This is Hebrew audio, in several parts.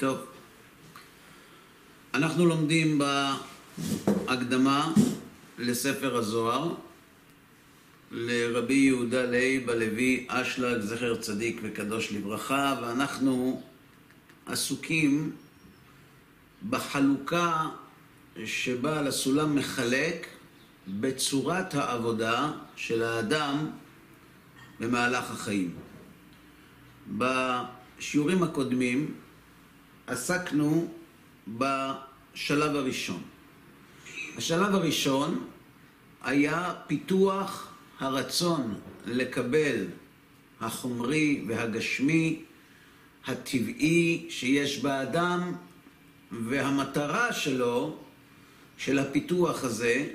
טוב. אנחנו לומדים בהקדמה לספר הזוהר לרבי יהודה לייב הלוי אשלג, זכר צדיק וקדוש לברכה, ואנחנו עסוקים בחלוקה שבה הסולם מחלק בצורת העבודה של האדם במהלך החיים. בשיעורים הקודמים עסקנו בשלב הראשון. השלב הראשון היה פיתוח הרצון לקבל החומרי והגשמי הטבעי שיש באדם והמטרה שלו, של הפיתוח הזה,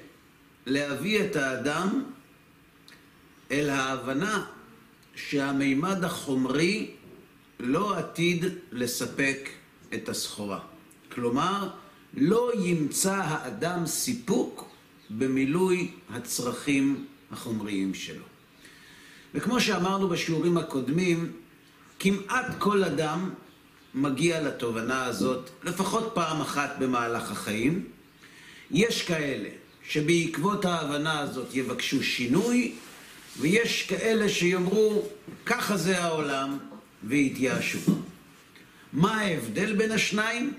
להביא את האדם אל ההבנה שהמימד החומרי לא עתיד לספק את הסחורה. כלומר, לא ימצא האדם סיפוק במילוי הצרכים החומריים שלו. וכמו שאמרנו בשיעורים הקודמים, כמעט כל אדם מגיע לתובנה הזאת לפחות פעם אחת במהלך החיים. יש כאלה שבעקבות ההבנה הזאת יבקשו שינוי, ויש כאלה שיאמרו, ככה זה העולם, ויתייאשו. מה ההבדל בין השניים?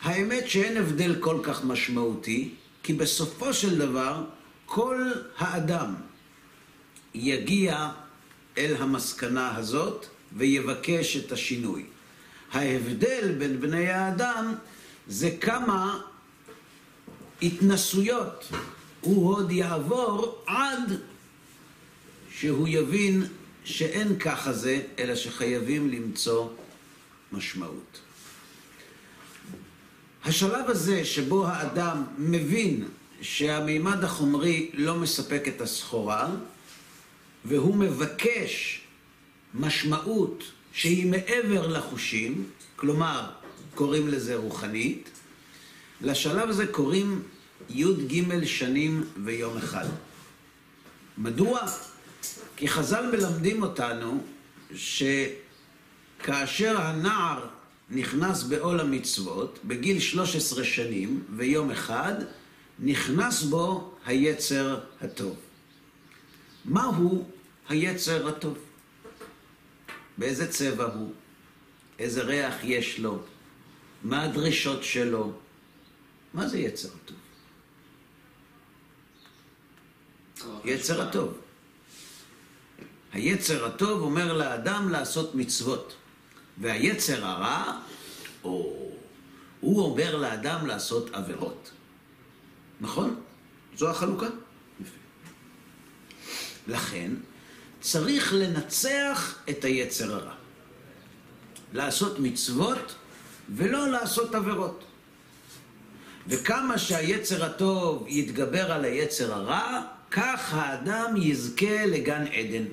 האמת שאין הבדל כל כך משמעותי, כי בסופו של דבר כל האדם יגיע אל המסקנה הזאת ויבקש את השינוי. ההבדל בין בני האדם זה כמה התנסויות הוא עוד יעבור עד שהוא יבין שאין ככה זה, אלא שחייבים למצוא משמעות. השלב הזה שבו האדם מבין שהמימד החומרי לא מספק את הסחורה, והוא מבקש משמעות שהיא מעבר לחושים, כלומר, קוראים לזה רוחנית, לשלב הזה קוראים י"ג שנים ויום אחד. מדוע? כי חז"ל מלמדים אותנו שכאשר הנער נכנס בעול המצוות, בגיל 13 שנים ויום אחד, נכנס בו היצר הטוב. מהו היצר הטוב? באיזה צבע הוא? איזה ריח יש לו? מה הדרישות שלו? מה זה יצר הטוב? יצר הטוב. היצר הטוב אומר לאדם לעשות מצוות, והיצר הרע, או, הוא אומר לאדם לעשות עבירות. נכון? זו החלוקה. לכן, צריך לנצח את היצר הרע. לעשות מצוות ולא לעשות עבירות. וכמה שהיצר הטוב יתגבר על היצר הרע, כך האדם יזכה לגן עדן.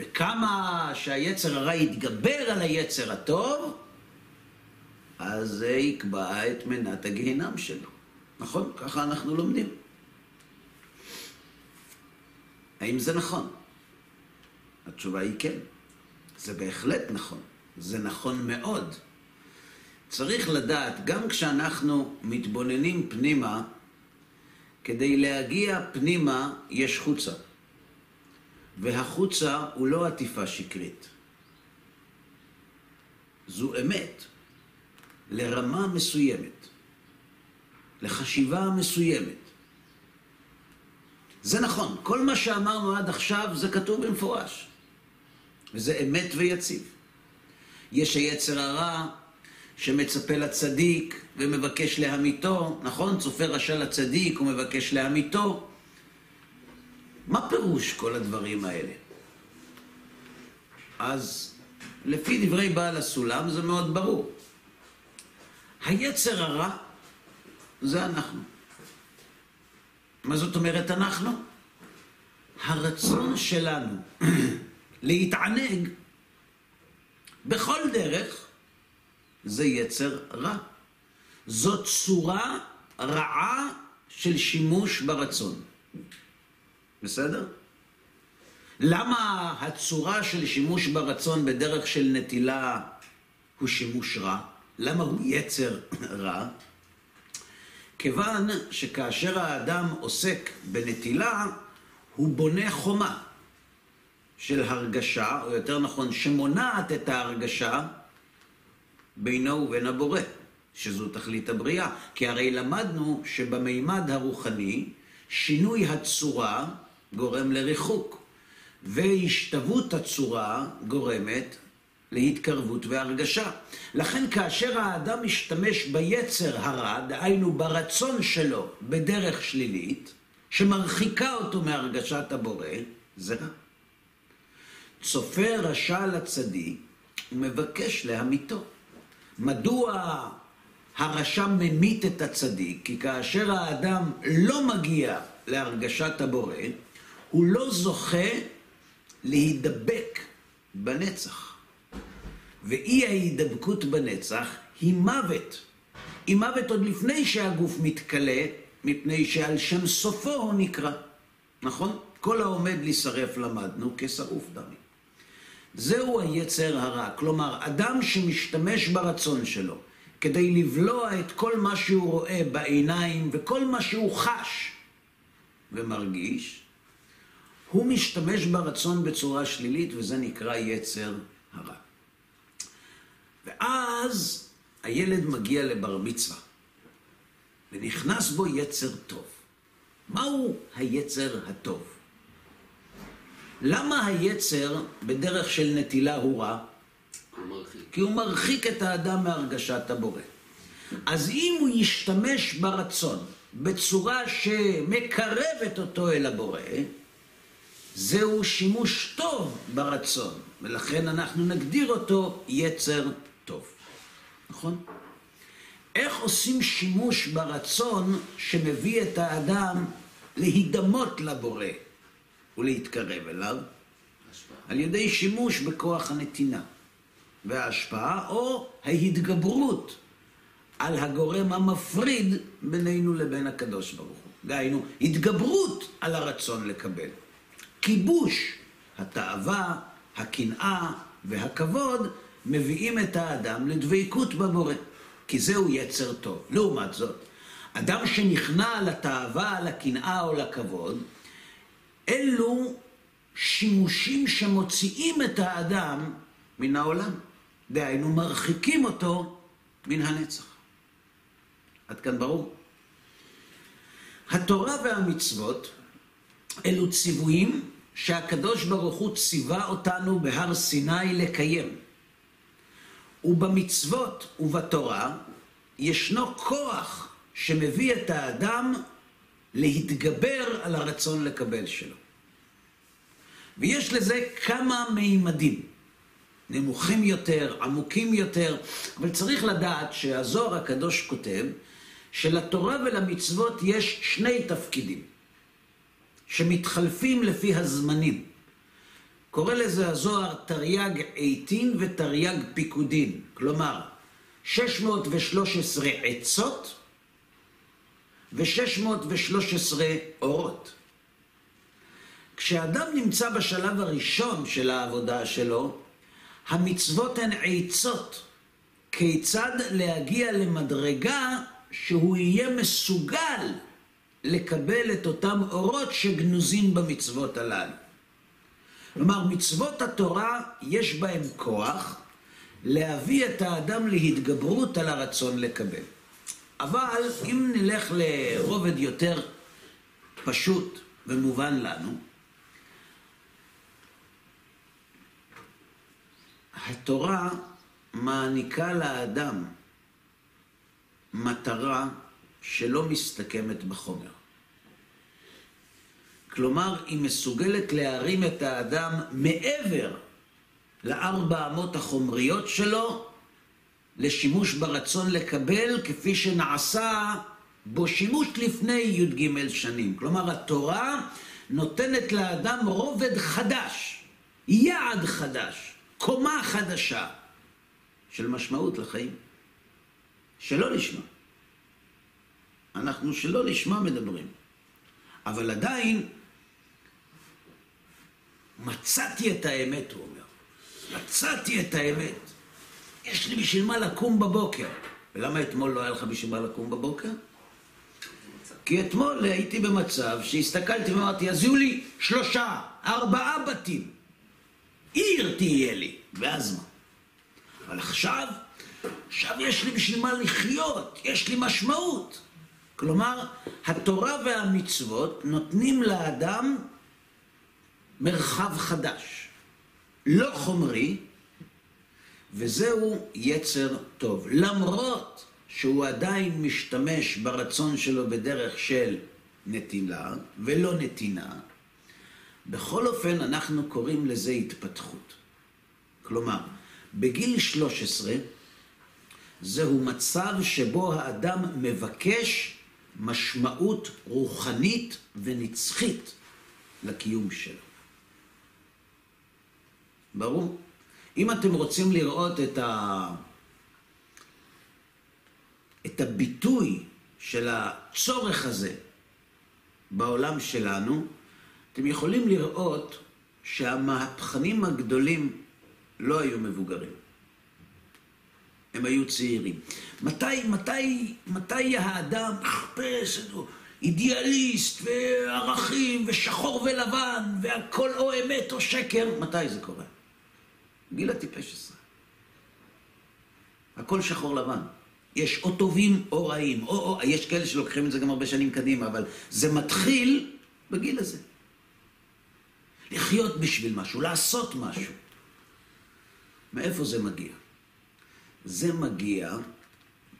וכמה שהיצר הרע יתגבר על היצר הטוב, אז זה יקבע את מנת הגיהינם שלו. נכון? ככה אנחנו לומדים. האם זה נכון? התשובה היא כן. זה בהחלט נכון. זה נכון מאוד. צריך לדעת, גם כשאנחנו מתבוננים פנימה, כדי להגיע פנימה יש חוצה. והחוצה הוא לא עטיפה שקרית. זו אמת לרמה מסוימת, לחשיבה מסוימת. זה נכון, כל מה שאמרנו עד עכשיו זה כתוב במפורש, וזה אמת ויציב. יש היצר הרע שמצפה לצדיק ומבקש להמיתו, נכון? צופה רשע לצדיק ומבקש להמיתו. מה פירוש כל הדברים האלה? אז לפי דברי בעל הסולם זה מאוד ברור. היצר הרע זה אנחנו. מה זאת אומרת אנחנו? הרצון שלנו להתענג בכל דרך זה יצר רע. זו צורה רעה של שימוש ברצון. בסדר? למה הצורה של שימוש ברצון בדרך של נטילה הוא שימוש רע. למה הוא יצר רע? כיוון שכאשר האדם עוסק בנטילה, הוא בונה חומה של הרגשה, או יותר נכון, שמונעת את ההרגשה בינו ובין הבורא, שזו תכלית הבריאה. כי הרי למדנו שבמימד הרוחני, שינוי הצורה גורם לריחוק, והשתוות הצורה גורמת להתקרבות והרגשה. לכן כאשר האדם משתמש ביצר הרע, דהיינו ברצון שלו, בדרך שלילית, שמרחיקה אותו מהרגשת הבורא, זה רע. צופה רשע לצדיק ומבקש להמיתו. מדוע הרשע ממית את הצדיק? כי כאשר האדם לא מגיע להרגשת הבורא, הוא לא זוכה להידבק בנצח. ואי ההידבקות בנצח היא מוות. היא מוות עוד לפני שהגוף מתכלה, מפני שעל שם סופו הוא נקרא. נכון? כל העומד להישרף למדנו כשרוף דמים. זהו היצר הרע. כלומר, אדם שמשתמש ברצון שלו כדי לבלוע את כל מה שהוא רואה בעיניים וכל מה שהוא חש ומרגיש, הוא משתמש ברצון בצורה שלילית וזה נקרא יצר הרע. ואז הילד מגיע לבר מצווה ונכנס בו יצר טוב. מהו היצר הטוב? למה היצר בדרך של נטילה הוא רע? כי הוא מרחיק את האדם מהרגשת הבורא. אז אם הוא ישתמש ברצון בצורה שמקרבת אותו אל הבורא, זהו שימוש טוב ברצון, ולכן אנחנו נגדיר אותו יצר טוב. נכון? איך עושים שימוש ברצון שמביא את האדם להידמות לבורא? ולהתקרב אליו על ידי שימוש בכוח הנתינה וההשפעה או ההתגברות על הגורם המפריד בינינו לבין הקדוש ברוך הוא. דהיינו, התגברות על הרצון לקבל. כיבוש התאווה, הקנאה והכבוד מביאים את האדם לדבקות בבורא, כי זהו יצר טוב. לעומת זאת, אדם שנכנע לתאווה, לקנאה או לכבוד, אלו שימושים שמוציאים את האדם מן העולם. דהיינו, מרחיקים אותו מן הנצח. עד כאן ברור? התורה והמצוות אלו ציוויים שהקדוש ברוך הוא ציווה אותנו בהר סיני לקיים. ובמצוות ובתורה ישנו כוח שמביא את האדם להתגבר על הרצון לקבל שלו. ויש לזה כמה מימדים, נמוכים יותר, עמוקים יותר, אבל צריך לדעת שהזוהר הקדוש כותב שלתורה ולמצוות יש שני תפקידים שמתחלפים לפי הזמנים. קורא לזה הזוהר תרי"ג עיתין ותרי"ג פיקודין, כלומר 613 עצות ו-613 אורות. כשאדם נמצא בשלב הראשון של העבודה שלו, המצוות הן עצות כיצד להגיע למדרגה שהוא יהיה מסוגל לקבל את אותם אורות שגנוזים במצוות הללו. כלומר, מצוות התורה יש בהם כוח להביא את האדם להתגברות על הרצון לקבל. אבל אם נלך לרובד יותר פשוט ומובן לנו, התורה מעניקה לאדם מטרה שלא מסתכמת בחומר. כלומר, היא מסוגלת להרים את האדם מעבר לארבע אמות החומריות שלו לשימוש ברצון לקבל כפי שנעשה בו שימוש לפני י"ג שנים. כלומר, התורה נותנת לאדם רובד חדש, יעד חדש, קומה חדשה של משמעות לחיים. שלא לשמה. אנחנו שלא לשמה מדברים. אבל עדיין מצאתי את האמת, הוא אומר. מצאתי את האמת. יש לי בשביל מה לקום בבוקר. ולמה אתמול לא היה לך בשביל מה לקום בבוקר? כי אתמול הייתי במצב שהסתכלתי ואמרתי, אז יהיו לי שלושה, ארבעה בתים. עיר תהיה לי, ואז מה? אבל עכשיו, עכשיו יש לי בשביל מה לחיות, יש לי משמעות. כלומר, התורה והמצוות נותנים לאדם מרחב חדש, לא חומרי, וזהו יצר טוב. למרות שהוא עדיין משתמש ברצון שלו בדרך של נטילה ולא נתינה, בכל אופן אנחנו קוראים לזה התפתחות. כלומר, בגיל 13 זהו מצב שבו האדם מבקש משמעות רוחנית ונצחית לקיום שלו. ברור? אם אתם רוצים לראות את, ה... את הביטוי של הצורך הזה בעולם שלנו, אתם יכולים לראות שהמהפכנים הגדולים לא היו מבוגרים. הם היו צעירים. מתי, מתי, מתי האדם מחפש אידיאליסט וערכים ושחור ולבן והכל או אמת או שקר? מתי זה קורה? גיל הטיפש עשרה. הכל שחור לבן. יש או טובים או רעים, או, או, יש כאלה שלוקחים את זה גם הרבה שנים קדימה, אבל זה מתחיל בגיל הזה. לחיות בשביל משהו, לעשות משהו. מאיפה זה מגיע? זה מגיע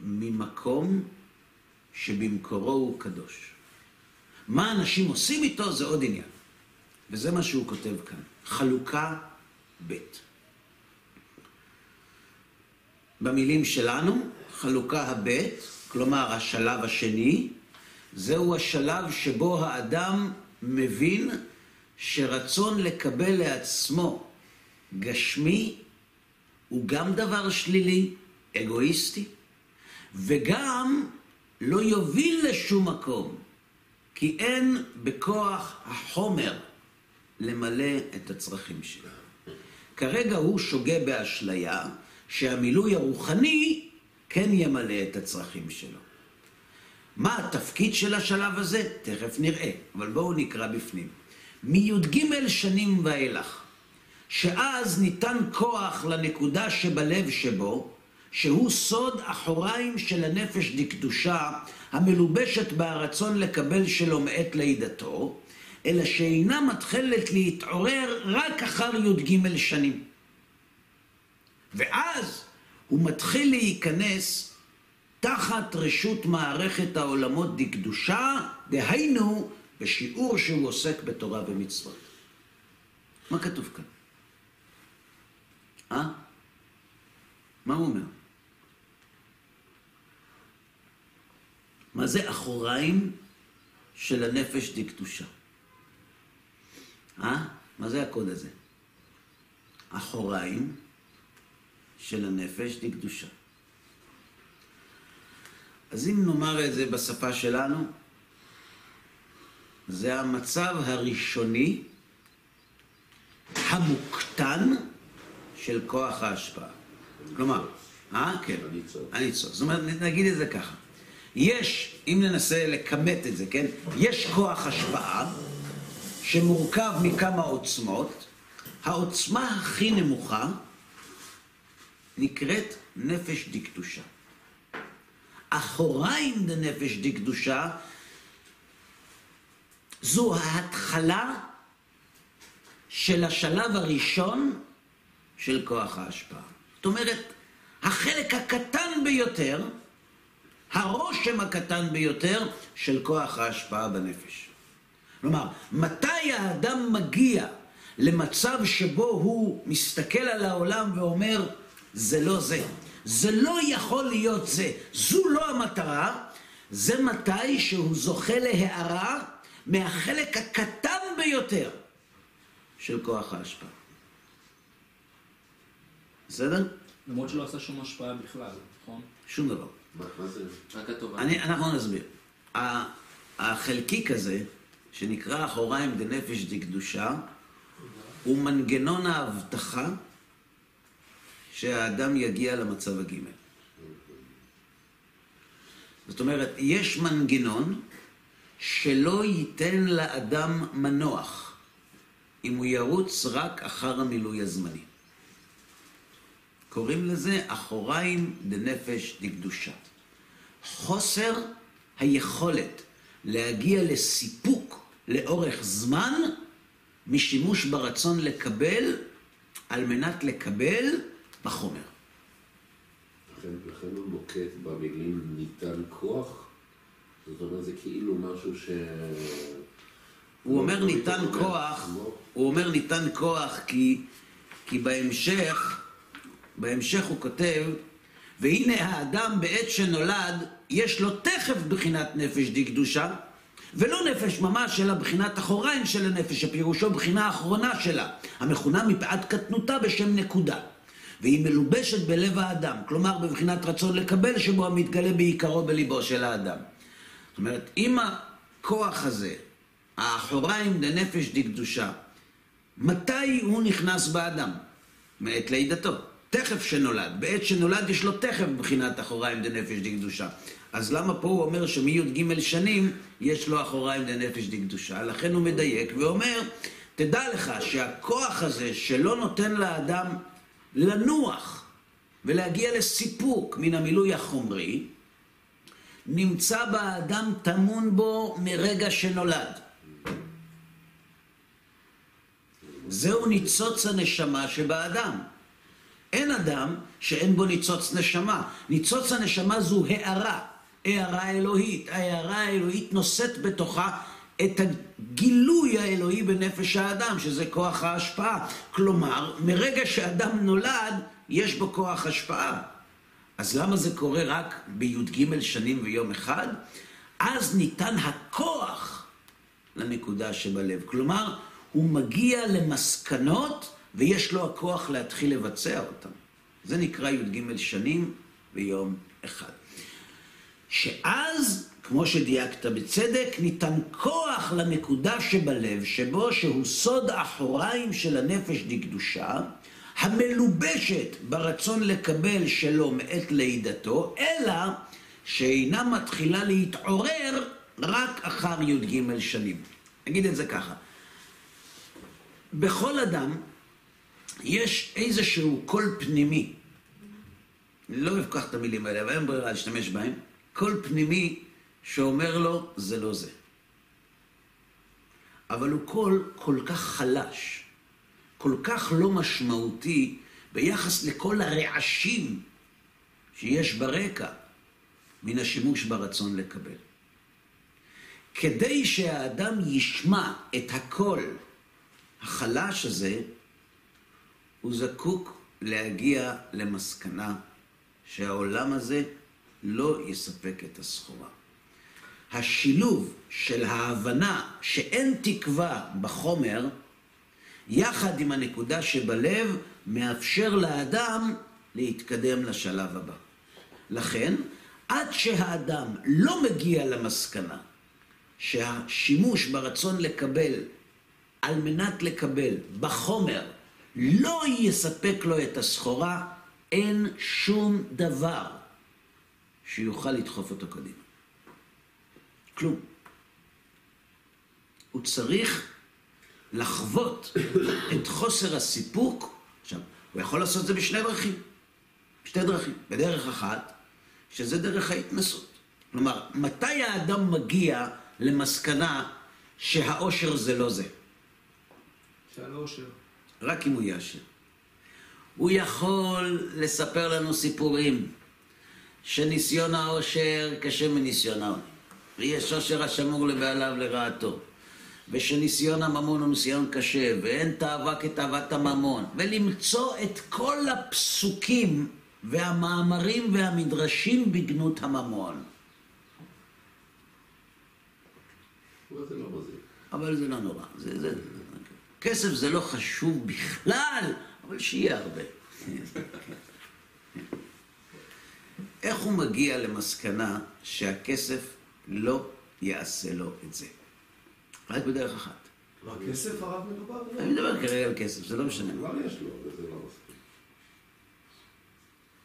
ממקום שבמקורו הוא קדוש. מה אנשים עושים איתו זה עוד עניין. וזה מה שהוא כותב כאן. חלוקה ב'. במילים שלנו, חלוקה הב', כלומר השלב השני, זהו השלב שבו האדם מבין שרצון לקבל לעצמו גשמי הוא גם דבר שלילי, אגואיסטי, וגם לא יוביל לשום מקום, כי אין בכוח החומר למלא את הצרכים שלו. כרגע הוא שוגה באשליה שהמילוי הרוחני כן ימלא את הצרכים שלו. מה התפקיד של השלב הזה? תכף נראה, אבל בואו נקרא בפנים. מי"ג שנים ואילך, שאז ניתן כוח לנקודה שבלב שבו, שהוא סוד אחוריים של הנפש דקדושה, המלובשת ברצון לקבל שלו מעת לידתו, אלא שאינה מתחלת להתעורר רק אחר י"ג שנים. ואז הוא מתחיל להיכנס תחת רשות מערכת העולמות דקדושה, דהיינו בשיעור שהוא עוסק בתורה ומצוות. מה כתוב כאן? אה? מה הוא אומר? מה זה אחוריים של הנפש דקדושה? אה? מה זה הקוד הזה? אחוריים של הנפש דקדושה. אז אם נאמר את זה בשפה שלנו, זה המצב הראשוני המוקטן של כוח ההשפעה. כלומר, אה? כן. הניצוץ. זאת אומרת, נגיד את זה ככה. יש, אם ננסה לכמת את זה, כן? יש כוח השפעה שמורכב מכמה עוצמות. העוצמה הכי נמוכה נקראת נפש דקדושה. אחוריים דנפש דקדושה זו ההתחלה של השלב הראשון של כוח ההשפעה. זאת אומרת, החלק הקטן ביותר, הרושם הקטן ביותר של כוח ההשפעה בנפש. כלומר, מתי האדם מגיע למצב שבו הוא מסתכל על העולם ואומר, זה לא זה. זה לא יכול להיות זה. זו לא המטרה, זה מתי שהוא זוכה להערה מהחלק הקטן ביותר של כוח ההשפעה. בסדר? למרות שלא עשה שום השפעה בכלל, נכון? שום דבר. מה זה? רק הטובה. אני, אנחנו נסביר. החלקיק הזה, שנקרא אחוריים דנפש דקדושה, הוא מנגנון ההבטחה שהאדם יגיע למצב הגימל. זאת אומרת, יש מנגנון שלא ייתן לאדם מנוח אם הוא ירוץ רק אחר המילוי הזמני. קוראים לזה אחוריים דנפש דקדושה. חוסר היכולת להגיע לסיפוק לאורך זמן משימוש ברצון לקבל על מנת לקבל בחומר. לכן, לכן הוא נוקט במילים ניתן כוח, זאת אומרת זה כאילו משהו ש... הוא אומר ניתן כוח. הוא אומר ניתן כוח כי, כי בהמשך, בהמשך הוא כותב, והנה האדם בעת שנולד, יש לו תכף בחינת נפש דקדושה, ולא נפש ממש, אלא בחינת אחוריים של הנפש, שפירושו בחינה האחרונה שלה, המכונה מפאת קטנותה בשם נקודה. והיא מלובשת בלב האדם, כלומר בבחינת רצון לקבל שבו המתגלה בעיקרו בליבו של האדם. זאת אומרת, אם הכוח הזה, האחוריים דנפש דקדושה, מתי הוא נכנס באדם? מעת לידתו. תכף שנולד. בעת שנולד יש לו תכף בחינת אחוריים דנפש דקדושה. אז למה פה הוא אומר שמי"ג שנים יש לו אחוריים דנפש דקדושה? לכן הוא מדייק ואומר, תדע לך שהכוח הזה שלא נותן לאדם לנוח ולהגיע לסיפוק מן המילוי החומרי, נמצא באדם טמון בו מרגע שנולד. זהו ניצוץ הנשמה שבאדם. אין אדם שאין בו ניצוץ נשמה. ניצוץ הנשמה זו הערה, הערה אלוהית. ההערה האלוהית נושאת בתוכה את הגילוי האלוהי בנפש האדם, שזה כוח ההשפעה. כלומר, מרגע שאדם נולד, יש בו כוח השפעה. אז למה זה קורה רק בי"ג שנים ויום אחד? אז ניתן הכוח לנקודה שבלב. כלומר, הוא מגיע למסקנות ויש לו הכוח להתחיל לבצע אותן. זה נקרא י"ג שנים ויום אחד. שאז, כמו שדייקת בצדק, ניתן כוח לנקודה שבלב, שבו שהוא סוד האחוריים של הנפש דקדושה, המלובשת ברצון לקבל שלו מעת לידתו, אלא שאינה מתחילה להתעורר רק אחר י"ג שנים. נגיד את זה ככה. בכל אדם יש איזשהו קול פנימי, אני לא אוהב כך את המילים האלה, אבל אין ברירה להשתמש בהם, קול פנימי שאומר לו, זה לא זה. אבל הוא קול כל כך חלש, כל כך לא משמעותי ביחס לכל הרעשים שיש ברקע מן השימוש ברצון לקבל. כדי שהאדם ישמע את הקול החלש הזה, הוא זקוק להגיע למסקנה שהעולם הזה לא יספק את הסחורה. השילוב של ההבנה שאין תקווה בחומר, יחד עם הנקודה שבלב, מאפשר לאדם להתקדם לשלב הבא. לכן, עד שהאדם לא מגיע למסקנה שהשימוש ברצון לקבל על מנת לקבל בחומר לא יספק לו את הסחורה, אין שום דבר שיוכל לדחוף אותו קדימה. כלום. הוא צריך לחוות את חוסר הסיפוק. עכשיו, הוא יכול לעשות את זה בשני דרכים. בשתי דרכים. בדרך אחת, שזה דרך ההתנסות. כלומר, מתי האדם מגיע למסקנה שהאושר זה לא זה? שעל אושר. רק אם הוא יאשר. הוא יכול לספר לנו סיפורים שניסיון העושר קשה מניסיון העוני. ויש עושר השמור לבעליו לרעתו. ושניסיון הממון הוא ניסיון קשה, ואין תאווה כתאוות הממון. ולמצוא את כל הפסוקים והמאמרים והמדרשים בגנות הממון. אבל זה לא. אבל זה לא נורא. זה, זה, כסף זה לא חשוב בכלל, אבל שיהיה הרבה. איך הוא מגיע למסקנה שהכסף לא יעשה לו את זה? רק בדרך אחת. בכסף הרב מדובר? אני מדבר כרגע על כסף, זה לא משנה. כבר יש לו, וזה לא מספיק.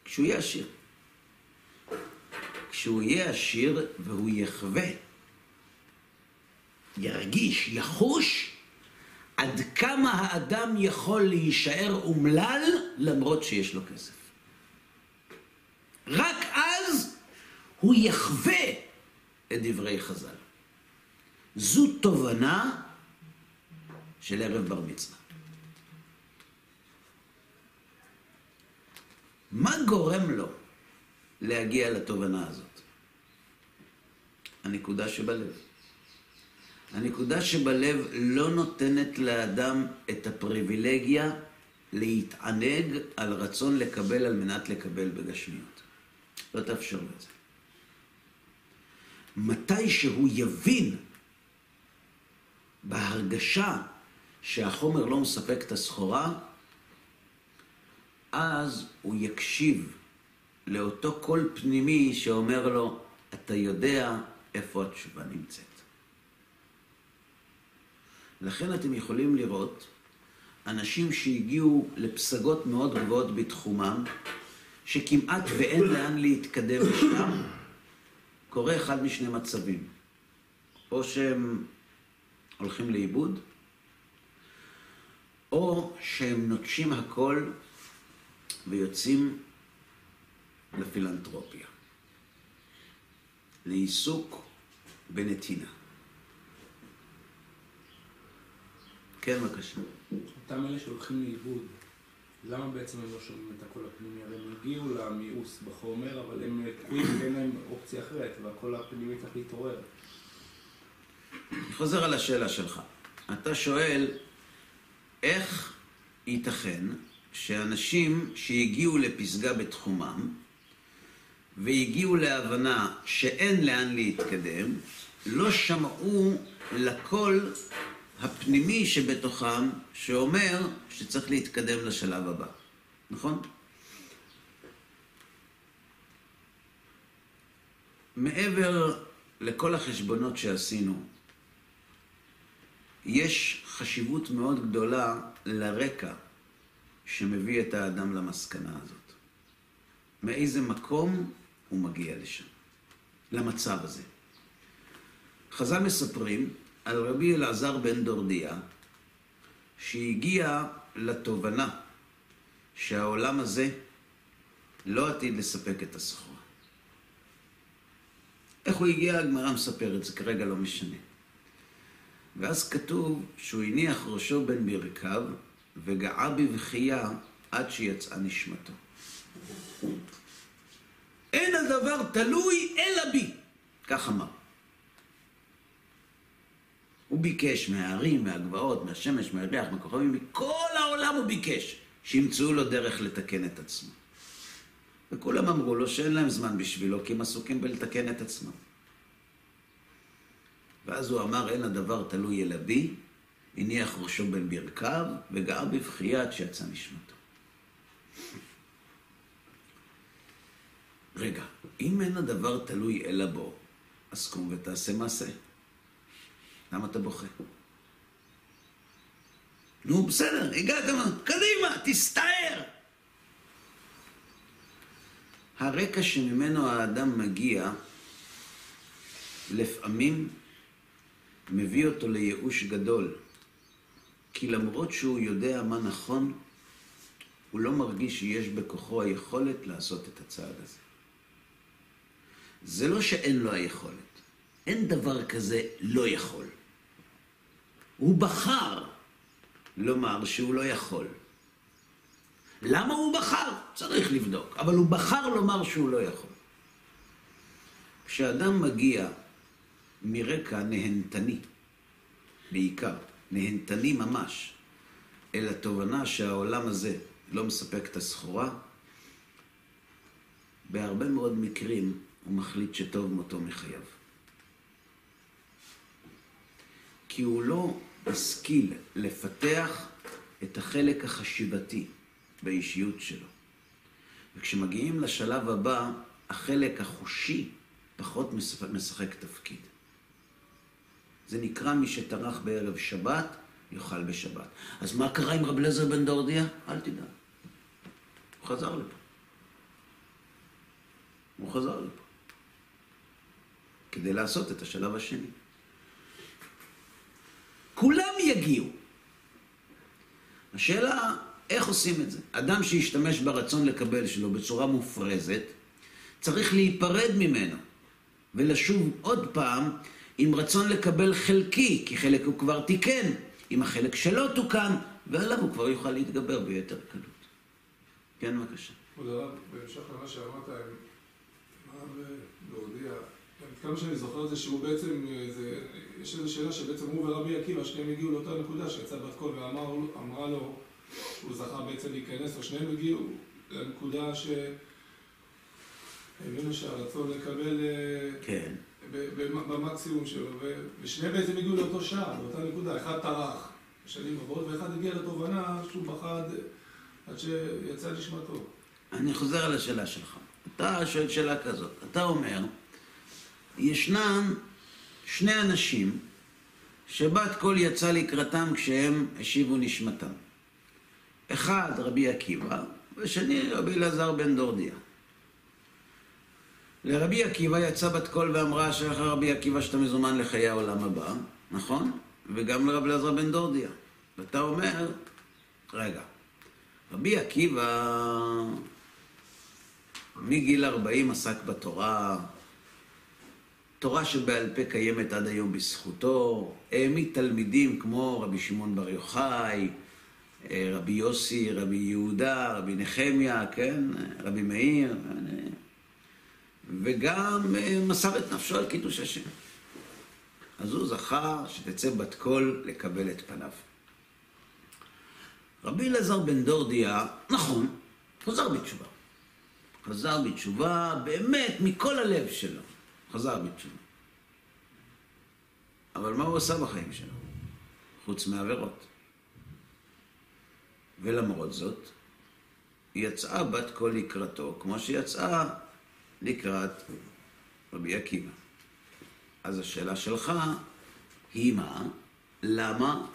כשהוא יהיה עשיר. כשהוא יהיה עשיר והוא יחווה, ירגיש, יחוש, עד כמה האדם יכול להישאר אומלל למרות שיש לו כסף. רק אז הוא יחווה את דברי חז"ל. זו תובנה של ערב בר מצווה. מה גורם לו להגיע לתובנה הזאת? הנקודה שבלב. הנקודה שבלב לא נותנת לאדם את הפריבילגיה להתענג על רצון לקבל על מנת לקבל בגשמיות. לא תאפשר לו את זה. מתי שהוא יבין בהרגשה שהחומר לא מספק את הסחורה, אז הוא יקשיב לאותו קול פנימי שאומר לו, אתה יודע איפה התשובה נמצאת. לכן אתם יכולים לראות אנשים שהגיעו לפסגות מאוד גבוהות בתחומם, שכמעט ואין לאן להתקדם לשם, קורה אחד משני מצבים. או שהם הולכים לאיבוד, או שהם נוטשים הכל ויוצאים לפילנטרופיה, לעיסוק בנתינה. כן, בבקשה. אותם אלה שהולכים לאיבוד, למה בעצם הם לא שומעים את הקול הפנימי? הרי הם הגיעו למיאוס בחומר, אבל הם תקועים ואין להם אופציה אחרת, והקול הפנימי צריך להתעורר. אני חוזר על השאלה שלך. אתה שואל, איך ייתכן שאנשים שהגיעו לפסגה בתחומם והגיעו להבנה שאין לאן להתקדם, לא שמעו לקול הפנימי שבתוכם שאומר שצריך להתקדם לשלב הבא, נכון? מעבר לכל החשבונות שעשינו, יש חשיבות מאוד גדולה לרקע שמביא את האדם למסקנה הזאת. מאיזה מקום הוא מגיע לשם, למצב הזה. חז"ל מספרים על רבי אלעזר בן דורדיה, שהגיע לתובנה שהעולם הזה לא עתיד לספק את הסחורה. איך הוא הגיע, הגמרא מספרת, זה כרגע לא משנה. ואז כתוב שהוא הניח ראשו בין ברכיו וגעה בבכייה עד שיצאה נשמתו. אין הדבר תלוי אלא בי, כך אמר. הוא ביקש מההרים, מהגבעות, מהשמש, מהריח, מהכוכבים, מכל העולם הוא ביקש שימצאו לו דרך לתקן את עצמו. וכולם אמרו לו שאין להם זמן בשבילו, כי הם עסוקים בלתקן את עצמם. ואז הוא אמר, אין הדבר תלוי אלא בי, הניח ראשו בין ברכיו, וגעה בבכייה עד שיצא נשמתו. רגע, אם אין הדבר תלוי אלא בו, אז קום ותעשה מעשה. למה אתה בוכה? נו, בסדר, הגעתם, קדימה, תסתער. הרקע שממנו האדם מגיע, לפעמים מביא אותו לייאוש גדול. כי למרות שהוא יודע מה נכון, הוא לא מרגיש שיש בכוחו היכולת לעשות את הצעד הזה. זה לא שאין לו היכולת, אין דבר כזה לא יכול. הוא בחר לומר שהוא לא יכול. למה הוא בחר? צריך לבדוק, אבל הוא בחר לומר שהוא לא יכול. כשאדם מגיע מרקע נהנתני, בעיקר, נהנתני ממש, אל התובנה שהעולם הזה לא מספק את הסחורה, בהרבה מאוד מקרים הוא מחליט שטוב מותו מחייו. כי הוא לא השכיל לפתח את החלק החשיבתי באישיות שלו. וכשמגיעים לשלב הבא, החלק החושי פחות משחק תפקיד. זה נקרא מי שטרח בערב שבת, יאכל בשבת. אז מה קרה עם רב לזר בן דורדיה? אל תדע. הוא חזר לפה. הוא חזר לפה. כדי לעשות את השלב השני. יגיעו. השאלה, איך עושים את זה? אדם שהשתמש ברצון לקבל שלו בצורה מופרזת, צריך להיפרד ממנו ולשוב עוד פעם עם רצון לקבל חלקי, כי חלק הוא כבר תיקן, אם החלק שלו תוקן, ועליו הוא כבר יוכל להתגבר ביתר קלות. כן, בבקשה. כבוד הרב, בהמשך למה שאמרת, הרב להודיע, כמה שאני זוכר את זה שהוא בעצם, זה, יש איזו שאלה שבעצם הוא ורבי עקיבא, שניהם הגיעו לאותה נקודה שיצא בת קול ואמרה לו שהוא זכה בעצם להיכנס, או שניהם הגיעו לנקודה ש... הבינו שהרצון לקבל כן. במקסימום שלו, ושניהם בעצם הגיעו לאותו שער, לאותה נקודה, אחד טרח בשנים רבות, ואחד הגיע לתובנה שהוא פחד עד שיצא נשמתו. אני חוזר על השאלה שלך. אתה שואל שאלה כזאת, אתה אומר, ישנם שני אנשים שבת קול יצא לקראתם כשהם השיבו נשמתם. אחד רבי עקיבא, ושני רבי אלעזר בן דורדיה. לרבי עקיבא יצא בת קול ואמרה אשריך רבי עקיבא שאתה מזומן לחיי העולם הבא, נכון? וגם לרבי אלעזר בן דורדיה. ואתה אומר, רגע, רבי עקיבא מגיל 40 עסק בתורה, תורה שבעל פה קיימת עד היום בזכותו, העמיד תלמידים כמו רבי שמעון בר יוחאי, רבי יוסי, רבי יהודה, רבי נחמיה, כן, רבי מאיר, וגם מסר את נפשו על קידוש השם. אז הוא זכה שתצא בת קול לקבל את פניו. רבי אלעזר בן דורדיה, נכון, חזר בתשובה. חזר בתשובה באמת מכל הלב שלו. חזר בתשובה. אבל מה הוא עשה בחיים שלו? חוץ מעבירות. ולמרות זאת, יצאה בת קול לקראתו, כמו שיצאה לקראת רבי עקיבא. אז השאלה שלך היא מה? למה?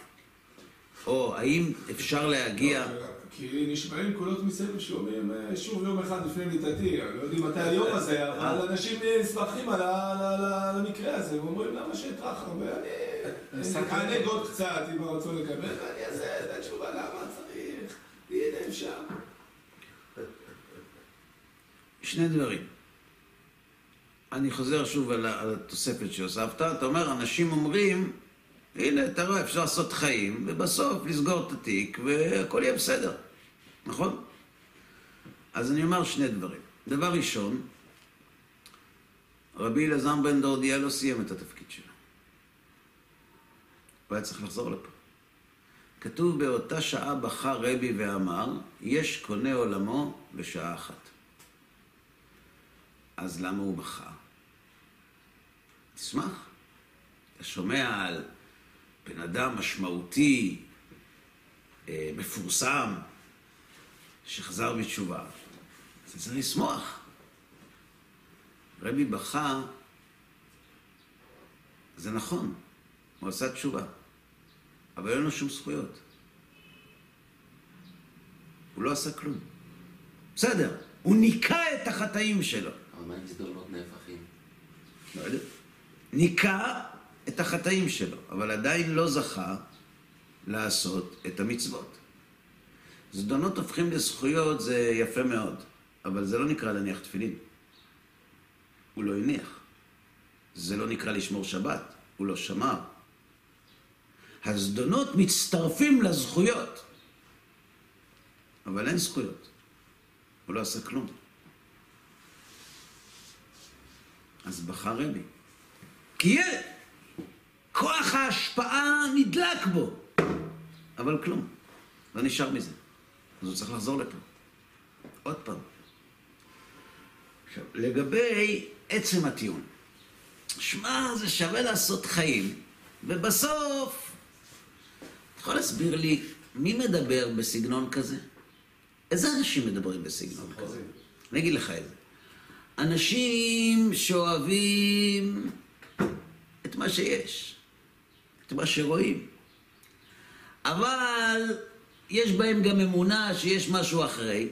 או האם אפשר להגיע... כי נשמעים קולות מסביב שאומרים שוב יום אחד לפני מיטתי, אני לא יודעים מתי היום הזה, אבל אנשים נסמכים על המקרה הזה, ואומרים למה שאטרח הרבה, אני אענג עוד קצת עם הרצון לקבל, ואני אעשה את התשובה למה צריך, הנה אפשר. שני דברים. אני חוזר שוב על התוספת שהוספת, אתה אומר, אנשים אומרים, הנה, אתה רואה, אפשר לעשות חיים, ובסוף לסגור את התיק, והכל יהיה בסדר, נכון? אז אני אומר שני דברים. דבר ראשון, רבי אלעזר בן דורדיה לא סיים את התפקיד שלו. הוא היה צריך לחזור לפה. כתוב באותה שעה בכה רבי ואמר, יש קונה עולמו בשעה אחת. אז למה הוא בכה? תשמח. אתה שומע על בן אדם משמעותי, אה, מפורסם, שחזר בתשובה. זה צריך לשמוח. רבי בכה, זה נכון, הוא עשה תשובה, אבל אין לו שום זכויות. הוא לא עשה כלום. בסדר, הוא ניקה את החטאים שלו. אבל מה עם זדונות נהפכים? לא יודע. ניקה את החטאים שלו, אבל עדיין לא זכה לעשות את המצוות. זדונות הופכים לזכויות זה יפה מאוד, אבל זה לא נקרא להניח תפילין. הוא לא הניח. זה לא נקרא לשמור שבת, הוא לא שמר. הזדונות מצטרפים לזכויות, אבל אין זכויות. הוא לא עשה כלום. אז בחר רבי. כי ילד, כוח ההשפעה נדלק בו, אבל כלום, לא נשאר מזה. אז הוא צריך לחזור לפה. עוד פעם. עכשיו, לגבי עצם הטיעון. שמע, זה שווה לעשות חיים, ובסוף, אתה יכול להסביר לי מי מדבר בסגנון כזה? איזה אנשים מדברים בסגנון כזה? אני אגיד לך את זה. אנשים שאוהבים את מה שיש, את מה שרואים. אבל יש בהם גם אמונה שיש משהו אחרי,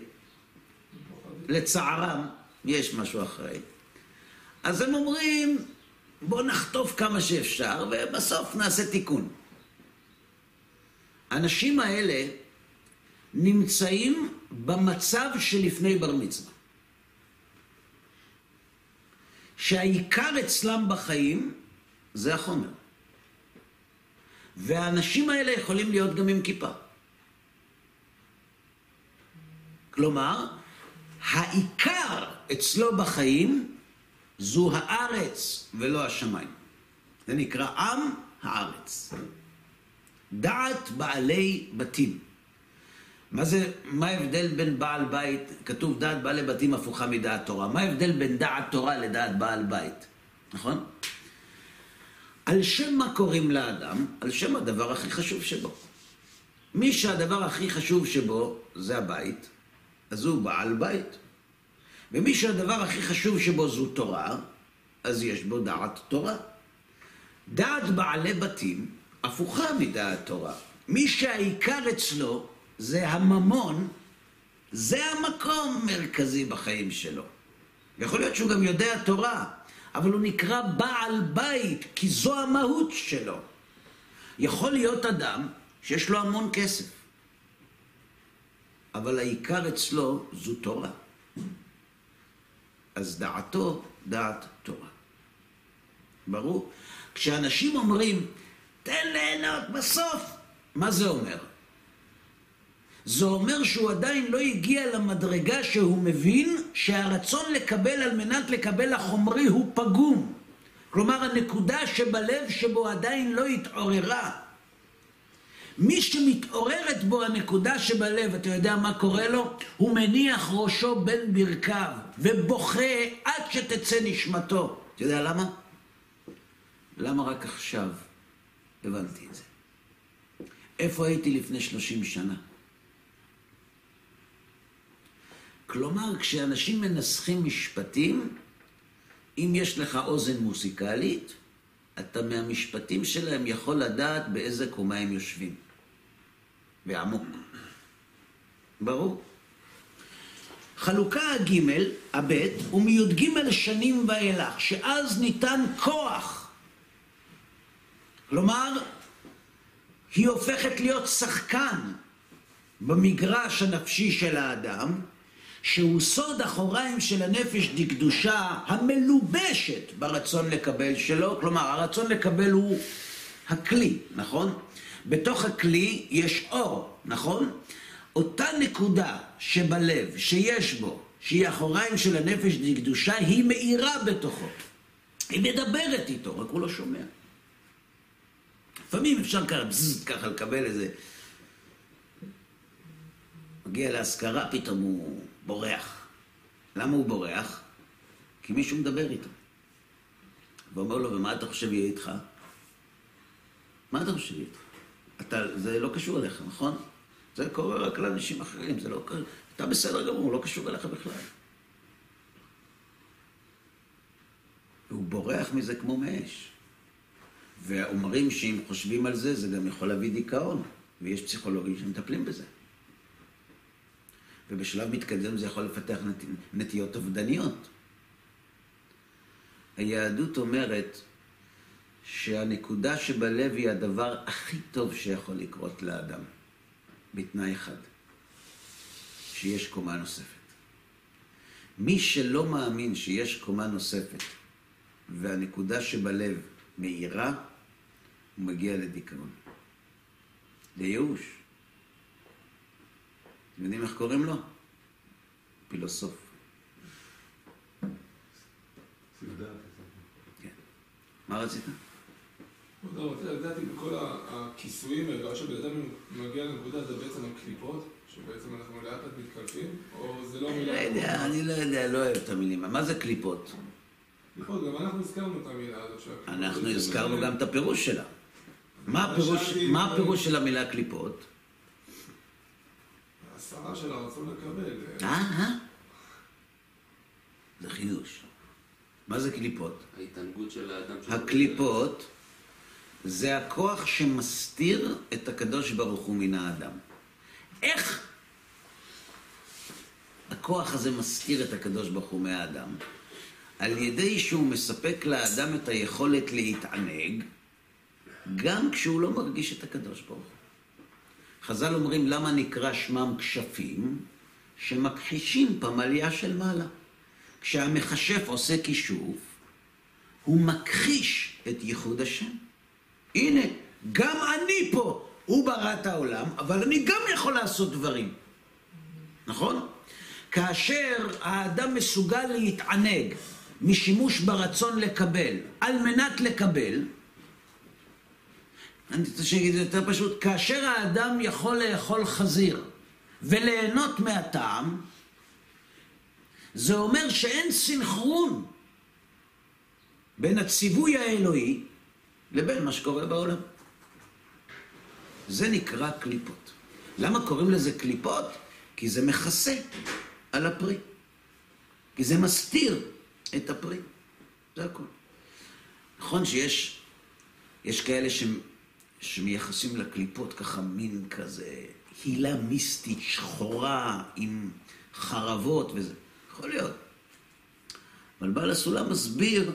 לצערם, יש משהו אחרי. אז הם אומרים, בואו נחטוף כמה שאפשר, ובסוף נעשה תיקון. האנשים האלה נמצאים במצב שלפני בר מצווה. שהעיקר אצלם בחיים זה החומר. והאנשים האלה יכולים להיות גם עם כיפה. כלומר, העיקר אצלו בחיים זו הארץ ולא השמיים. זה נקרא עם הארץ. דעת בעלי בתים. מה זה, מה ההבדל בין בעל בית, כתוב דעת בעלי בתים הפוכה מדעת תורה. מה ההבדל בין דעת תורה לדעת בעל בית? נכון? על שם מה קוראים לאדם? על שם הדבר הכי חשוב שבו. מי שהדבר הכי חשוב שבו זה הבית, אז הוא בעל בית. ומי שהדבר הכי חשוב שבו זו תורה, אז יש בו דעת תורה. דעת בעלי בתים הפוכה מדעת תורה. מי שהעיקר אצלו זה הממון, זה המקום מרכזי בחיים שלו. יכול להיות שהוא גם יודע תורה, אבל הוא נקרא בעל בית, כי זו המהות שלו. יכול להיות אדם שיש לו המון כסף, אבל העיקר אצלו זו תורה. אז דעתו דעת תורה. ברור? כשאנשים אומרים, תן ליהנות בסוף, מה זה אומר? זה אומר שהוא עדיין לא הגיע למדרגה שהוא מבין שהרצון לקבל על מנת לקבל החומרי הוא פגום. כלומר, הנקודה שבלב שבו עדיין לא התעוררה. מי שמתעוררת בו הנקודה שבלב, אתה יודע מה קורה לו? הוא מניח ראשו בין ברכיו ובוכה עד שתצא נשמתו. אתה יודע למה? למה רק עכשיו הבנתי את זה? איפה הייתי לפני שלושים שנה? כלומר, כשאנשים מנסחים משפטים, אם יש לך אוזן מוזיקלית, אתה מהמשפטים שלהם יכול לדעת באיזה קומה הם יושבים. ועמוק. ברור. חלוקה הג', הב', הוא מי"ג שנים ואילך, שאז ניתן כוח. כלומר, היא הופכת להיות שחקן במגרש הנפשי של האדם, שהוא סוד אחוריים של הנפש דקדושה המלובשת ברצון לקבל שלו, כלומר הרצון לקבל הוא הכלי, נכון? בתוך הכלי יש אור, נכון? אותה נקודה שבלב, שיש בו, שהיא אחוריים של הנפש דקדושה, היא מאירה בתוכו. היא מדברת איתו, רק הוא לא שומע. לפעמים אפשר ככה, בזז, ככה לקבל איזה... מגיע להשכרה, פתאום הוא בורח. למה הוא בורח? כי מישהו מדבר איתו. ואומר לו, ומה אתה חושב יהיה איתך? מה אתה חושב יהיה איתך? אתה, זה לא קשור אליך, נכון? זה קורה רק לאנשים אחרים, זה לא קורה... אתה בסדר גמור, לא קשור אליך בכלל. והוא בורח מזה כמו מאש. ואומרים שאם חושבים על זה, זה גם יכול להביא דיכאון, ויש פסיכולוגים שמטפלים בזה. ובשלב מתקדם זה יכול לפתח נת... נטיות אובדניות. היהדות אומרת שהנקודה שבלב היא הדבר הכי טוב שיכול לקרות לאדם, בתנאי אחד, שיש קומה נוספת. מי שלא מאמין שיש קומה נוספת והנקודה שבלב מאירה, הוא מגיע לדיכאון, לייאוש. אתם יודעים איך קוראים לו? פילוסוף. כן. מה רצית? לא, רציתי לדעת אם בכל הכיסויים האלה, עד שבן אדם מגיע לנקודה, זה בעצם הקליפות, שבעצם אנחנו לאט לאט מתקלפים, או זה לא אני לא מילה? יודע, אני לא יודע, לא אוהב את המילים. מה זה קליפות? קליפות, גם אנחנו הזכרנו את המילה הזאת. אנחנו הזכרנו גם את הפירוש שלה. מה הפירוש של המילה קליפות? הסרה של הרצון לקבל. אה, אה? זה חידוש. מה זה קליפות? ההתענגות של האדם. הקליפות זה הכוח שמסתיר את הקדוש ברוך הוא מן האדם. איך הכוח הזה מסתיר את הקדוש ברוך הוא מהאדם? על ידי שהוא מספק לאדם את היכולת להתענג, גם כשהוא לא מרגיש את הקדוש ברוך הוא. חז"ל אומרים למה נקרא שמם כשפים? שמכחישים פמליה של מעלה. כשהמכשף עושה כישוף, הוא מכחיש את ייחוד השם. הנה, גם אני פה, הוא ברא את העולם, אבל אני גם יכול לעשות דברים. נכון? כאשר האדם מסוגל להתענג משימוש ברצון לקבל, על מנת לקבל, אני רוצה זה יותר פשוט, כאשר האדם יכול לאכול חזיר וליהנות מהטעם, זה אומר שאין סינכרון בין הציווי האלוהי לבין מה שקורה בעולם. זה נקרא קליפות. למה קוראים לזה קליפות? כי זה מכסה על הפרי. כי זה מסתיר את הפרי. זה הכול. נכון שיש יש כאלה שמייחסים לקליפות ככה מין כזה הילה מיסטית שחורה עם חרבות וזה. יכול להיות. אבל בעל הסולם מסביר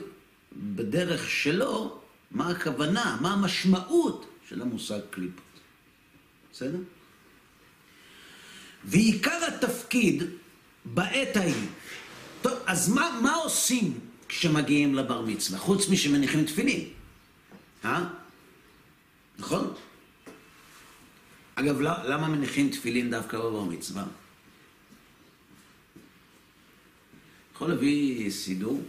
בדרך שלו מה הכוונה, מה המשמעות של המושג קליפות. בסדר? ועיקר התפקיד בעת ההיא, טוב, אז מה, מה עושים כשמגיעים לבר מצווה, חוץ משמניחים תפילין? אה? נכון? אגב, למה מניחים תפילין דווקא בבר מצווה? יכול להביא סידור?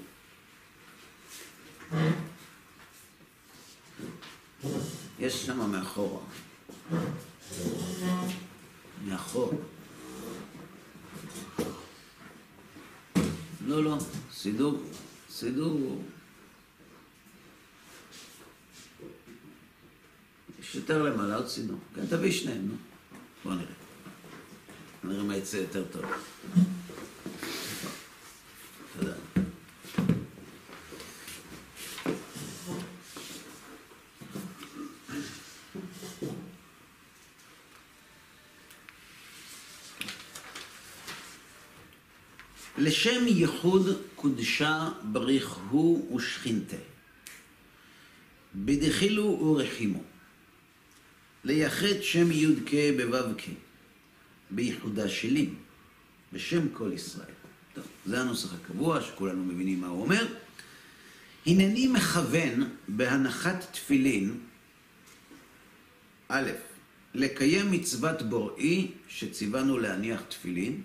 יש שם מאחורה. מאחור. לא, לא, סידור, סידור. יש יותר למעלה עוד סידור. כן, תביא שניהם, נו. בוא נראה. נראה מה יצא יותר טוב. תודה. לשם ייחוד קודשה בריך הוא ושכינתה. בדחילו ורחימו. לייחד שם י"ק בו"ק. בייחודה שלי. בשם כל ישראל. טוב, זה הנוסח הקבוע שכולנו מבינים מה הוא אומר. הנני מכוון בהנחת תפילין, א', לקיים מצוות בוראי שציוונו להניח תפילין,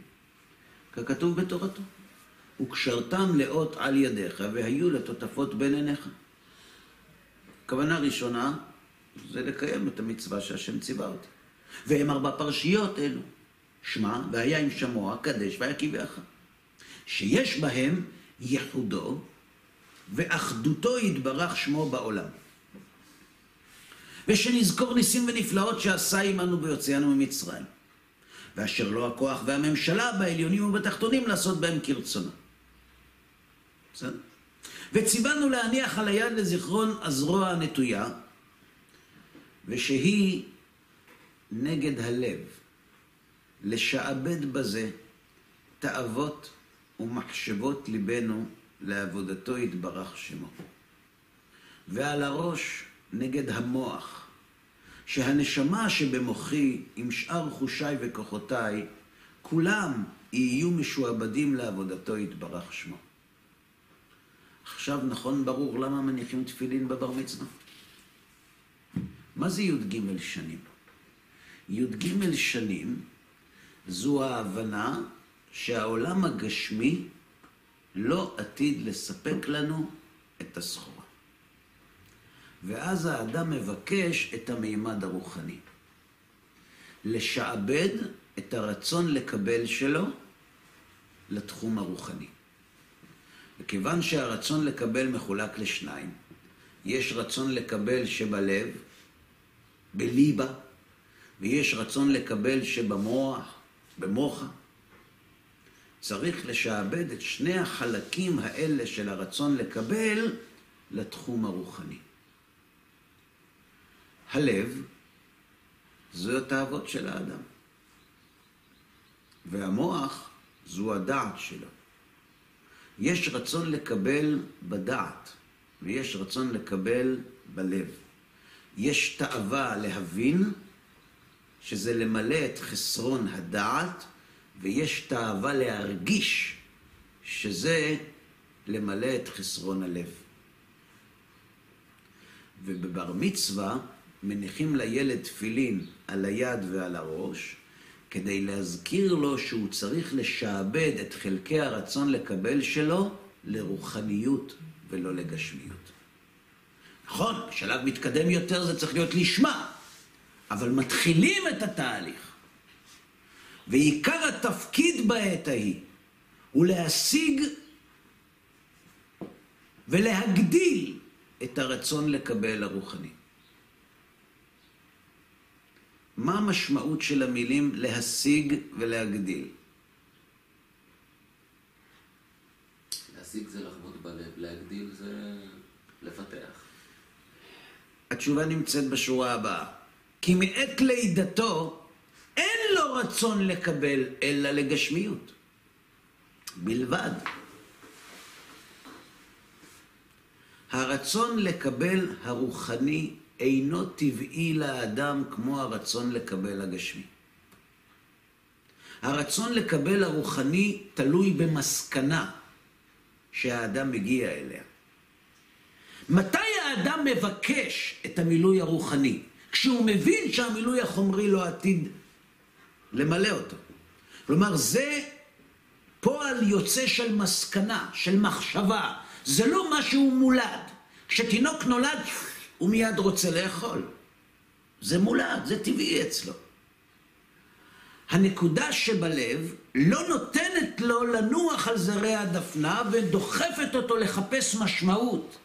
ככתוב בתורתו. וקשרתם לאות על ידיך והיו לטוטפות בין עיניך. כוונה ראשונה זה לקיים את המצווה שהשם ציווה אותי. והם ארבע פרשיות אלו. שמע, והיה עם שמוע, קדש ויקיבך. שיש בהם ייחודו ואחדותו יתברך שמו בעולם. ושנזכור ניסים ונפלאות שעשה עמנו ביוצאנו ממצרים. ואשר לו הכוח והממשלה בעליונים ובתחתונים לעשות בהם כרצונו. בסדר? וציוונו להניח על היד לזיכרון הזרוע הנטויה, ושהיא נגד הלב, לשעבד בזה תאוות ומחשבות ליבנו לעבודתו יתברך שמו. ועל הראש נגד המוח, שהנשמה שבמוחי עם שאר חושיי וכוחותיי, כולם יהיו משועבדים לעבודתו יתברך שמו. עכשיו נכון ברור למה מניחים תפילין בבר מצווה? מה זה י"ג שנים? י"ג שנים זו ההבנה שהעולם הגשמי לא עתיד לספק לנו את הסחורה. ואז האדם מבקש את המימד הרוחני. לשעבד את הרצון לקבל שלו לתחום הרוחני. וכיוון שהרצון לקבל מחולק לשניים, יש רצון לקבל שבלב, בליבה, ויש רצון לקבל שבמוח, במוחה. צריך לשעבד את שני החלקים האלה של הרצון לקבל לתחום הרוחני. הלב זו התאוות של האדם. והמוח זו הדעת שלו. יש רצון לקבל בדעת, ויש רצון לקבל בלב. יש תאווה להבין, שזה למלא את חסרון הדעת, ויש תאווה להרגיש, שזה למלא את חסרון הלב. ובבר מצווה מניחים לילד תפילין על היד ועל הראש, כדי להזכיר לו שהוא צריך לשעבד את חלקי הרצון לקבל שלו לרוחניות ולא לגשמיות. נכון, בשלב מתקדם יותר זה צריך להיות לשמה, אבל מתחילים את התהליך. ועיקר התפקיד בעת ההיא הוא להשיג ולהגדיל את הרצון לקבל הרוחני. מה המשמעות של המילים להשיג ולהגדיל? להשיג זה לחוות בלב, להגדיל זה. התשובה נמצאת בשורה הבאה. כי מעת לידתו אין לו רצון לקבל אלא לגשמיות. בלבד. הרצון לקבל הרוחני אינו טבעי לאדם כמו הרצון לקבל הגשמי. הרצון לקבל הרוחני תלוי במסקנה שהאדם מגיע אליה. מתי האדם מבקש את המילוי הרוחני? כשהוא מבין שהמילוי החומרי לא עתיד למלא אותו. כלומר, זה פועל יוצא של מסקנה, של מחשבה. זה לא משהו מולד. כשתינוק נולד, הוא מיד רוצה לאכול. זה מולד, זה טבעי אצלו. הנקודה שבלב לא נותנת לו לנוח על זרי הדפנה ודוחפת אותו לחפש משמעות.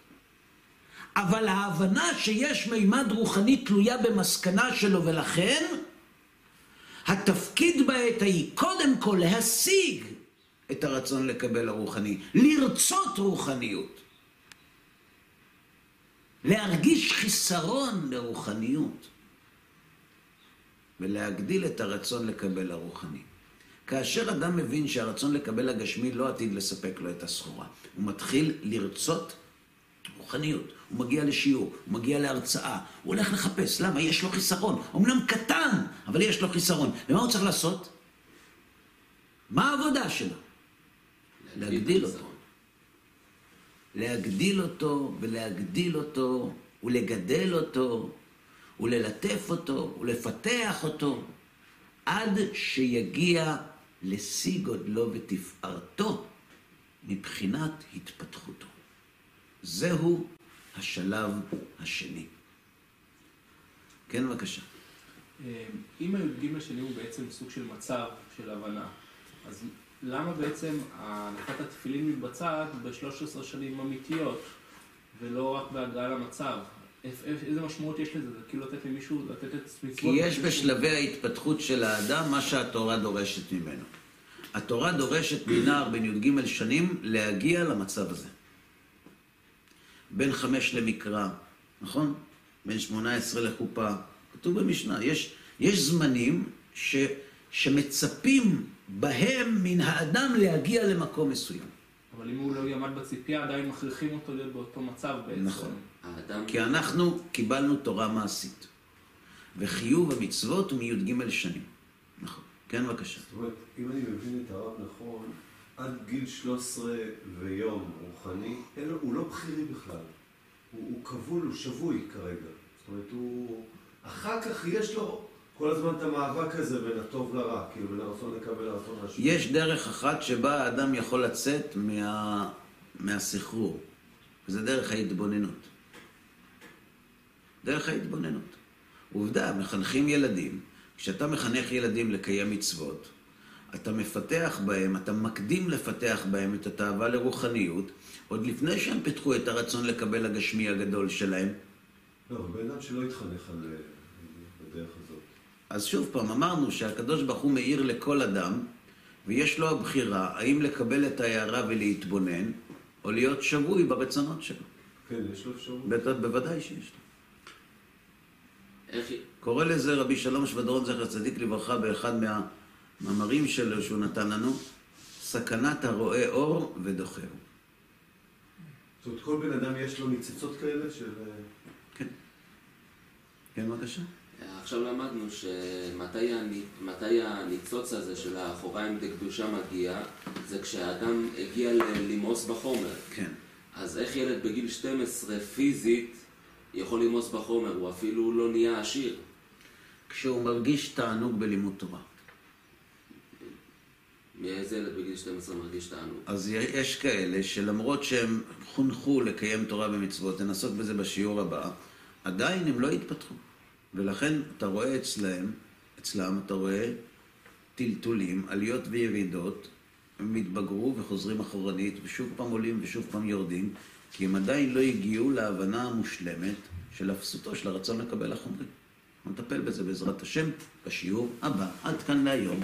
אבל ההבנה שיש מימד רוחני תלויה במסקנה שלו, ולכן התפקיד בעת ההיא קודם כל להשיג את הרצון לקבל הרוחני, לרצות רוחניות. להרגיש חיסרון לרוחניות ולהגדיל את הרצון לקבל הרוחני. כאשר אדם מבין שהרצון לקבל הגשמי לא עתיד לספק לו את הסחורה, הוא מתחיל לרצות רוחניות. הוא מגיע לשיעור, הוא מגיע להרצאה, הוא הולך לחפש. למה? יש לו חיסרון. אמנם קטן, אבל יש לו חיסרון. ומה הוא צריך לעשות? מה העבודה שלו? להגדיל אותו. להגדיל אותו ולהגדיל אותו ולגדל אותו וללטף אותו ולפתח אותו עד שיגיע לשיא גודלו ותפארתו מבחינת התפתחותו. זהו השלב השני. כן, בבקשה. אם הי"ג השני הוא בעצם סוג של מצב של הבנה, אז למה בעצם הנחת התפילין מתבצעת ב-13 שנים אמיתיות, ולא רק בהגעה למצב? איזה משמעות יש לזה? זה כאילו לתת למישהו, לתת את מצוות... כי יש בשלבי ההתפתחות של האדם מה שהתורה דורשת ממנו. התורה דורשת מנער בן י"ג שנים להגיע למצב הזה. בין חמש למקרא, נכון? בין שמונה עשרה לחופה. כתוב במשנה. יש, יש זמנים ש, שמצפים בהם מן האדם להגיע למקום מסוים. אבל אם הוא לא יעמד בציפייה, עדיין מכריחים אותו להיות באותו מצב בעצם. נכון. האדם... כי אנחנו קיבלנו תורה מעשית. וחיוב המצוות הוא מי"ג שנים. נכון. כן, בבקשה. זאת אומרת, אם אני מבין את הרב נכון, עד גיל 13 ויום רוחני, אין הוא לא בכירי בכלל. הוא, הוא כבול, הוא שבוי כרגע. זאת אומרת, הוא... אחר כך יש לו כל הזמן את המאבק הזה בין הטוב לרע, כאילו בין הרצון לקבל לרצון להשמיע. יש דרך אחת שבה האדם יכול לצאת מה... מהסחרור, וזה דרך ההתבוננות. דרך ההתבוננות. עובדה, מחנכים ילדים. כשאתה מחנך ילדים לקיים מצוות, אתה מפתח בהם, אתה מקדים לפתח בהם את התאווה לרוחניות, עוד לפני שהם פיתחו את הרצון לקבל הגשמי הגדול שלהם. לא, אבל בן אדם שלא התחנך על... אה, בדרך הזאת. אז שוב פעם, אמרנו שהקדוש ברוך הוא מאיר לכל אדם, ויש לו הבחירה האם לקבל את ההערה ולהתבונן, או להיות שבוי ברצונות שלו. כן, יש לו אפשרות. בטח, בוודאי שיש לו. איך... קורא לזה רבי שלום שבדרון זכר צדיק לברכה באחד מהמאמרים שלו שהוא נתן לנו, סכנת הרואה אור ודוחהו. זאת אומרת, כל בן אדם יש לו ניצוצות כאלה של... אה, כן. כן, בבקשה. עכשיו למדנו שמתי הני- מתי הניצוץ הזה של האחוריים דקדושה מגיע, זה כשהאדם הגיע ל- למאוס בחומר. כן. אז איך ילד בגיל 12 פיזית יכול למאוס בחומר? הוא אפילו לא נהיה עשיר. כשהוא מרגיש תענוג בלימוד תורה. מאיזה ילד בגיל 12 מרגיש תענוג? אז יש כאלה שלמרות שהם חונכו לקיים תורה ומצוות, נעסוק בזה בשיעור הבא, עדיין הם לא התפתחו. ולכן אתה רואה אצלם, אצלם אתה רואה טלטולים, עליות וירידות, הם התבגרו וחוזרים אחורנית, ושוב פעם עולים ושוב פעם יורדים, כי הם עדיין לא הגיעו להבנה המושלמת של אפסותו של הרצון לקבל החומרים. נטפל בזה בעזרת השם בשיעור הבא. עד כאן להיום.